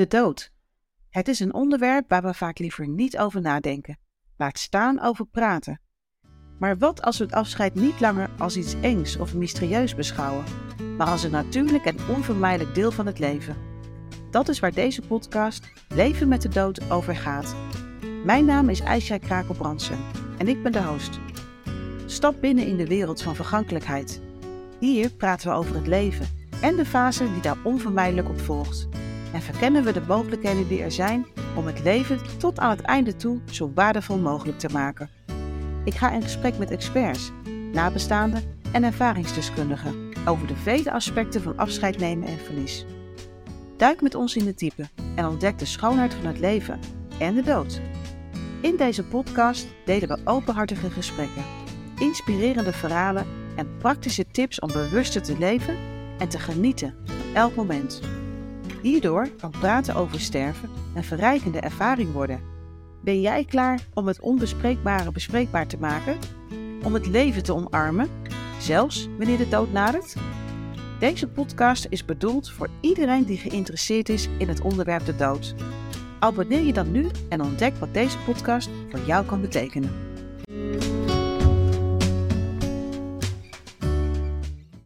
De dood. Het is een onderwerp waar we vaak liever niet over nadenken. Laat staan over praten. Maar wat als we het afscheid niet langer als iets engs of mysterieus beschouwen, maar als een natuurlijk en onvermijdelijk deel van het leven? Dat is waar deze podcast Leven met de Dood over gaat. Mijn naam is Aisha Krakel-Brandsen en ik ben de host. Stap binnen in de wereld van vergankelijkheid. Hier praten we over het leven en de fase die daar onvermijdelijk op volgt en verkennen we de mogelijkheden die er zijn om het leven tot aan het einde toe zo waardevol mogelijk te maken. Ik ga in gesprek met experts, nabestaanden en ervaringsdeskundigen over de vele aspecten van afscheid nemen en verlies. Duik met ons in de diepe en ontdek de schoonheid van het leven en de dood. In deze podcast delen we openhartige gesprekken, inspirerende verhalen en praktische tips om bewuster te leven en te genieten van elk moment. Hierdoor kan praten over sterven een verrijkende ervaring worden. Ben jij klaar om het onbespreekbare bespreekbaar te maken? Om het leven te omarmen, zelfs wanneer de dood nadert? Deze podcast is bedoeld voor iedereen die geïnteresseerd is in het onderwerp de dood. Abonneer je dan nu en ontdek wat deze podcast voor jou kan betekenen.